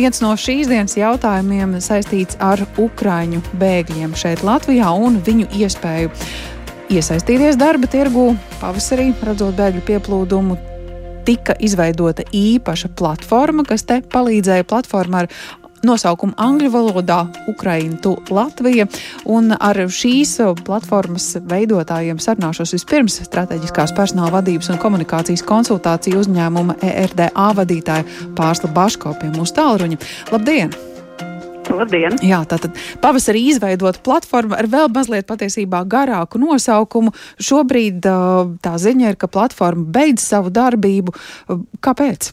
Viens no šīs dienas jautājumiem saistīts ar Ukraiņu bēgļiem šeit Latvijā un viņu iespēju iesaistīties darba tirgū. Pavasarī, redzot bēgļu pieplūdumu, tika izveidota īpaša platforma, kas te palīdzēja. Platforma ar nosaukumu angļu valodā - Ukraina, tu Latvija. Un ar šīs platformas veidotājiem sarunāšos vispirms strateģiskās personāla vadības un komunikācijas konsultāciju uzņēmuma ERDA vadītāja Pārsla Baško pie mūsu tālruņa. Labdien! Labdien! Jā, tātad pavasarī izveidota platforma ar vēl mazliet patiesībā garāku nosaukumu. Šobrīd tā ziņa ir, ka platforma beidz savu darbību. Kāpēc?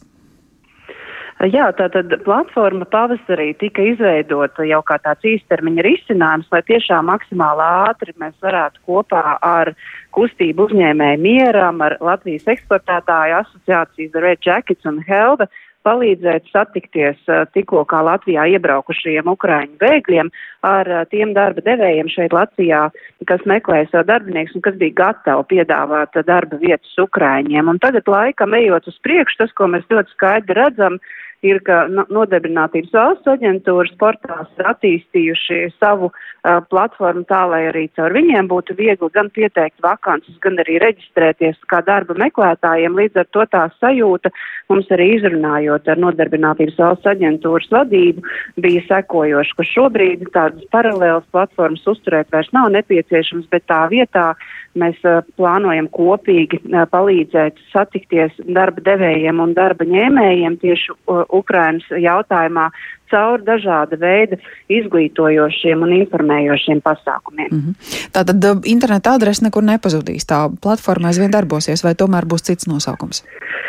Jā, tātad platforma pavasarī tika izveidota jau kā tāds īstermiņa risinājums, lai tiešām maksimāli ātri mēs varētu kopā ar kustību uzņēmēju mieram, ar Latvijas eksportētāju asociācijas The Red Jackets un Helve palīdzēt satikties tikko kā Latvijā iebraukušajiem ukraiņu bēgļiem ar tiem darba devējiem šeit Latvijā, kas meklēja savu darbinieku un kas bija gatavi piedāvāt darba vietas ukraiņiem. Un tagad laikam ejot uz priekšu, tas, ko mēs ļoti skaidri redzam, ir, ka Nodarbinātības valsts aģentūras portāls ir attīstījuši savu uh, platformu tā, lai arī caur viņiem būtu viegli gan pieteikt vakances, gan arī reģistrēties kā darba meklētājiem. Līdz ar to tā sajūta mums arī izrunājot ar Nodarbinātības valsts aģentūras vadību bija sekojoši, ka šobrīd tādas paralēlas platformas uzturēt vairs nav nepieciešams, bet tā vietā mēs uh, plānojam kopīgi uh, palīdzēt satikties darba devējiem un darba ņēmējiem tieši uh, Ukrainas jautājumā caur dažāda veida izglītojošiem un informējošiem pasākumiem. Mm -hmm. Tātad interneta adrese nekur nepazudīs. Tā platforma aizvien darbosies, vai tomēr būs cits nosaukums? Uh,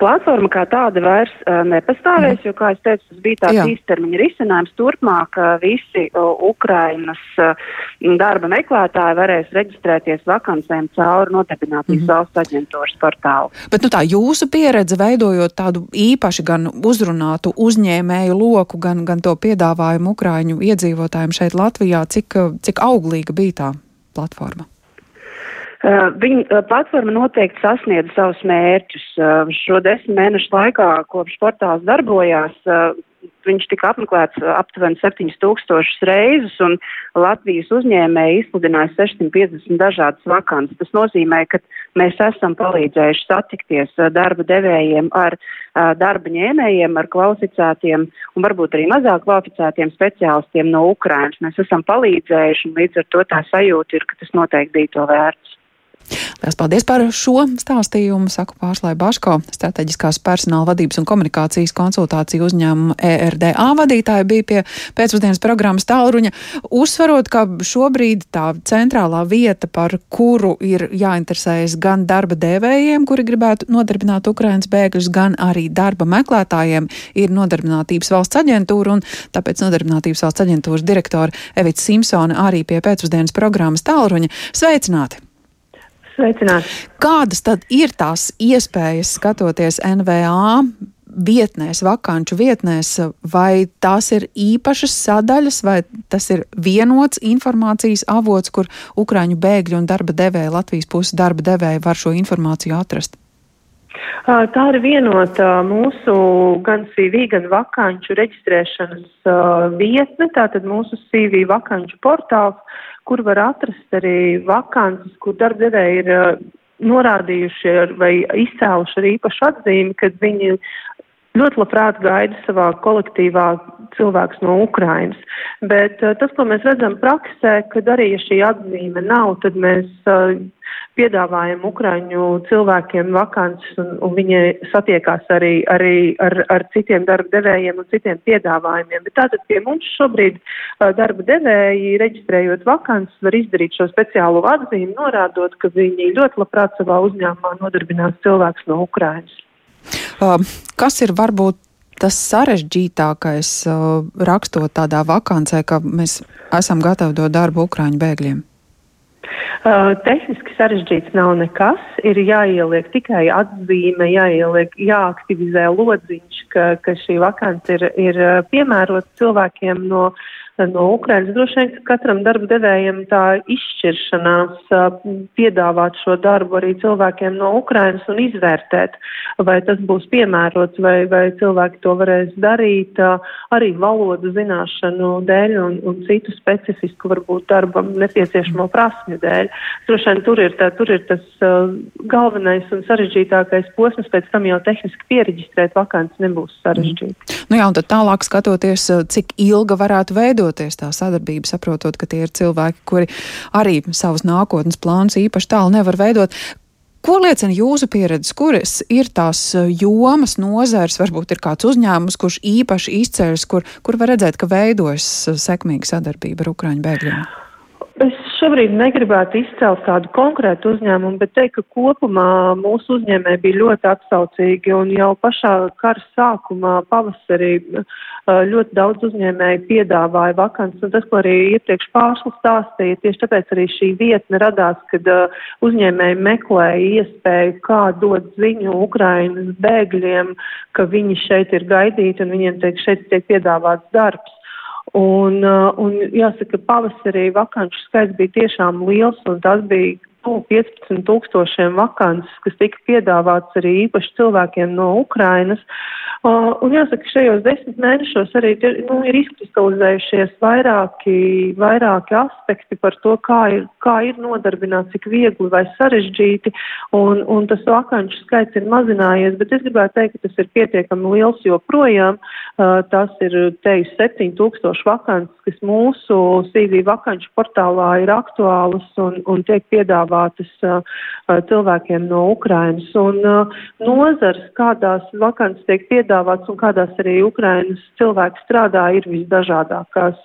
platforma kā tāda vairs uh, nepastāvēs, mm. jo, kā es teicu, tas bija tāds Jā. īstermiņa risinājums. Turpmāk uh, visi Ukrainas darba meklētāji varēs reģistrēties vakancēm caur nodarbinātības mm. valsts aģentūras portālu. Bet nu, tā jūsu pieredze veidojot tādu īpaši gan uzrunātu uzņēmēju loku, gan, gan to piedāvājumu Ukraiņu iedzīvotājiem šeit Latvijā, cik, cik auglīga bija tā platforma? Uh, viņa uh, platforma noteikti sasniedz savus mērķus. Uh, šo desmit mēnešu laikā, kopš portāls darbojās, viņš tika apmeklēts aptuveni 7000 reizes, un Latvijas uzņēmēji izsludināja 650 dažādas vakances. Tas nozīmē, ka mēs esam palīdzējuši satikties darba devējiem ar darba ņēmējiem, ar kvalificētiem un varbūt arī mazāk kvalificētiem speciālistiem no Ukrainas. Mēs esam palīdzējuši, un līdz ar to tā sajūta ir, ka tas noteikti bija to vērts. Lielas paldies par šo stāstījumu, saku pārslēju Baško, strateģiskās personāla vadības un komunikācijas konsultāciju uzņēmuma ERDA vadītāja bija pie pēcpusdienas programmas tālruņa, uzsvarot, ka šobrīd tā centrālā vieta, par kuru ir jāinteresējas gan darba devējiem, kuri gribētu nodarbināt Ukrainas bēgļus, gan arī darba meklētājiem, ir nodarbinātības valsts aģentūra, un tāpēc nodarbinātības valsts aģentūras direktora Evita Simpsona arī pie pēcpusdienas programmas tālruņa. Sveicināti! Sveicināti! Kādas tad ir tās iespējas skatoties NVA vietnēs, vakanču vietnēs, vai tās ir īpašas sadaļas, vai tas ir vienots informācijas avots, kur Ukrāņu bēgļu un darba devēja Latvijas puses darba devēja var šo informāciju atrast? Tā ir vienota mūsu gan CV, gan vakanču reģistrēšanas vietne, tātad mūsu CV vakanču portāls, kur var atrast arī vakances, kur darbdevēji ir norādījuši vai izcēluši ar īpašu atzīmi, kad viņi ļoti labprāt gaida savā kolektīvā cilvēks no Ukrainas. Bet uh, tas, ko mēs redzam praksē, kad arī šī atzīme nav, tad mēs uh, piedāvājam Ukraiņu cilvēkiem vakances un, un viņi satiekās arī, arī ar, ar citiem darba devējiem un citiem piedāvājumiem. Bet tātad pie mums šobrīd uh, darba devēji, reģistrējot vakances, var izdarīt šo speciālo atzīmi, norādot, ka viņi ļoti labprāt savā uzņēmumā nodarbinās cilvēks no Ukrainas. Uh, kas ir varbūt tas sarežģītākais uh, rakstot tādā vakancē, ka mēs esam gatavi dot darbu Ukrāņu bēgļiem? Uh, tehniski sarežģīts nav nekas. Ir jāieliek tikai atzīme, jāieliek, jāaktivizē lodziņš, ka, ka šī vakance ir, ir piemērota cilvēkiem no no Ukrainas. Droši vien, ka katram darba devējam tā izšķiršanās piedāvāt šo darbu arī cilvēkiem no Ukrainas un izvērtēt, vai tas būs piemērots, vai, vai cilvēki to varēs darīt arī valodu zināšanu dēļ un, un citu specifisku varbūt darbam nepieciešamo prasmju dēļ. Droši vien tur ir, tā, tur ir tas galvenais un sarežģītākais posms, pēc tam jau tehniski pieregistrēt vakants nebūs sarežģīti. Mm. Nu jā, un tad tālāk skatoties, cik ilga varētu veidot veidoties tā sadarbība, saprotot, ka tie ir cilvēki, kuri arī savus nākotnes plānus īpaši tālu nevar veidot. Ko liecina jūsu pieredze, kuras ir tās jomas, nozars, varbūt ir kāds uzņēmums, kurš īpaši izceļas, kur, kur var redzēt, ka veidojas sekmīga sadarbība ar Ukraiņu bēgļiem? Šobrīd negribētu izcelt kādu konkrētu uzņēmumu, bet teikt, ka kopumā mūsu uzņēmēji bija ļoti atsaucīgi un jau pašā kara sākumā pavasarī ļoti daudz uzņēmēji piedāvāja vakants. Un tas, ko arī iepriekš pārslas stāstīja, tieši tāpēc arī šī vietne radās, kad uzņēmēji meklēja iespēju, kā dot ziņu Ukrainas bēgļiem, ka viņi šeit ir gaidīti un viņiem tiek šeit tiek piedāvāts darbs. Un, uh, un jāsaka, pavasarī vakanču skaits bija tiešām liels, un tas bija nu, 15 tūkstošiem vakants, kas tika piedāvāts arī īpaši cilvēkiem no Ukrainas. Uh, un jāsaka, šajos desmit mēnešos arī nu, ir izkristalizējušies vairāki, vairāki aspekti par to, kā ir, kā ir nodarbināt, cik viegli vai sarežģīti, un, un tas vakanču skaits ir mazinājies, bet es gribētu teikt, ka tas ir pietiekami liels joprojām. Uh, tas ir teju 7000 vakants, kas mūsu CV vakanču portālā ir aktuālas un, un tiek piedāvātas uh, cilvēkiem no Ukrainas. Un uh, nozars, kādās vakants tiek piedāvātas, piedāvāts un kādās arī Ukrainas cilvēki strādā, ir visdažādākās.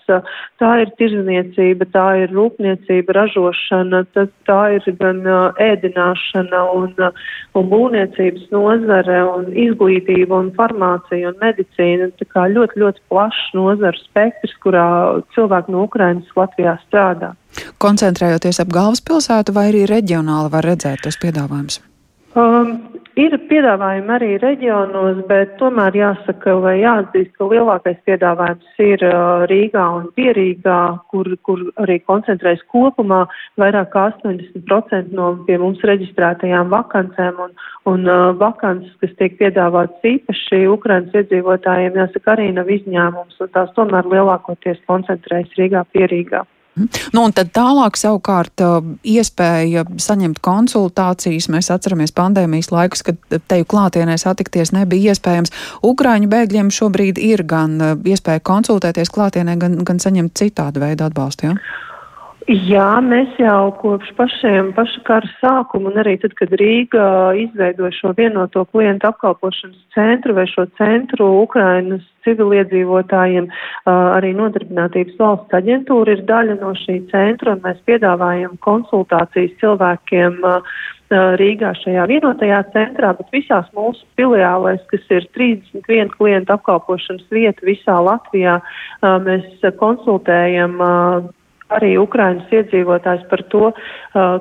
Tā ir tirzniecība, tā ir rūpniecība, ražošana, tā, tā ir gan ēdināšana un, un būvniecības nozare un izglītība un farmācija un medicīna. Tā kā ļoti, ļoti plašs nozaru spektrs, kurā cilvēki no Ukrainas Latvijā strādā. Koncentrējoties ap galvaspilsētu vai arī reģionāli var redzēt tos piedāvājumus? Um, ir piedāvājumi arī reģionos, bet tomēr jāsaka vai jāatzīst, ka lielākais piedāvājums ir uh, Rīgā un Pierīgā, kur, kur arī koncentrējas kopumā vairāk kā 80% no pie mums reģistrētajām vakancēm un, un uh, vakances, kas tiek piedāvātas īpaši Ukrainas iedzīvotājiem, jāsaka, arī nav izņēmums, un tās tomēr lielākoties koncentrējas Rīgā, Pierīgā. Nu, un tad tālāk savukārt uh, iespēja saņemt konsultācijas. Mēs atceramies pandēmijas laikus, kad teju klātienē satikties nebija iespējams. Ukraiņu bēgļiem šobrīd ir gan uh, iespēja konsultēties klātienē, gan, gan saņemt citādu veidu atbalstu. Ja? Jā, mēs jau kopš pašiem paša kara sākuma un arī tad, kad Rīga izveidoja šo vienoto klientu apkalpošanas centru vai šo centru Ukrainas civiliedzīvotājiem, arī nodarbinātības valsts aģentūra ir daļa no šī centra un mēs piedāvājam konsultācijas cilvēkiem Rīgā šajā vienotajā centrā, bet visās mūsu filiālēs, kas ir 31 klientu apkalpošanas vieta visā Latvijā, mēs konsultējam arī Ukrainas iedzīvotājs par to, uh,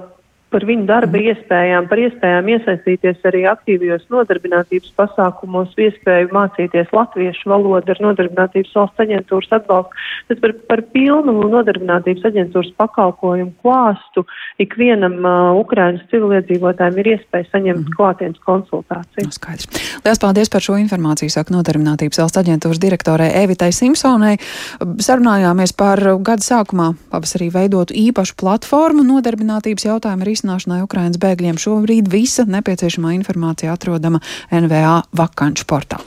par viņu darba iespējām, par iespējām iesaistīties arī aktīvajos nodarbinātības pasākumos, iespēju mācīties latviešu valodu ar nodarbinātības valsts aģentūras atbalstu, tad par, par pilnu nodarbinātības aģentūras pakalpojumu klāstu ikvienam uh, Ukrainas civiliedzīvotājiem ir iespēja saņemt mm klātienes konsultāciju. No, nu, skaidrs. Lielas paldies par šo informāciju, saka nodarbinātības valsts aģentūras direktorē Evitai Simpsonai. Sarunājāmies par gada sākumā pavasarī veidotu īpašu platformu nodarbinātības jautājumu risināšanai Ukrainas bēgļiem šobrīd visa nepieciešamā informācija atrodama NVA vakanču portālā.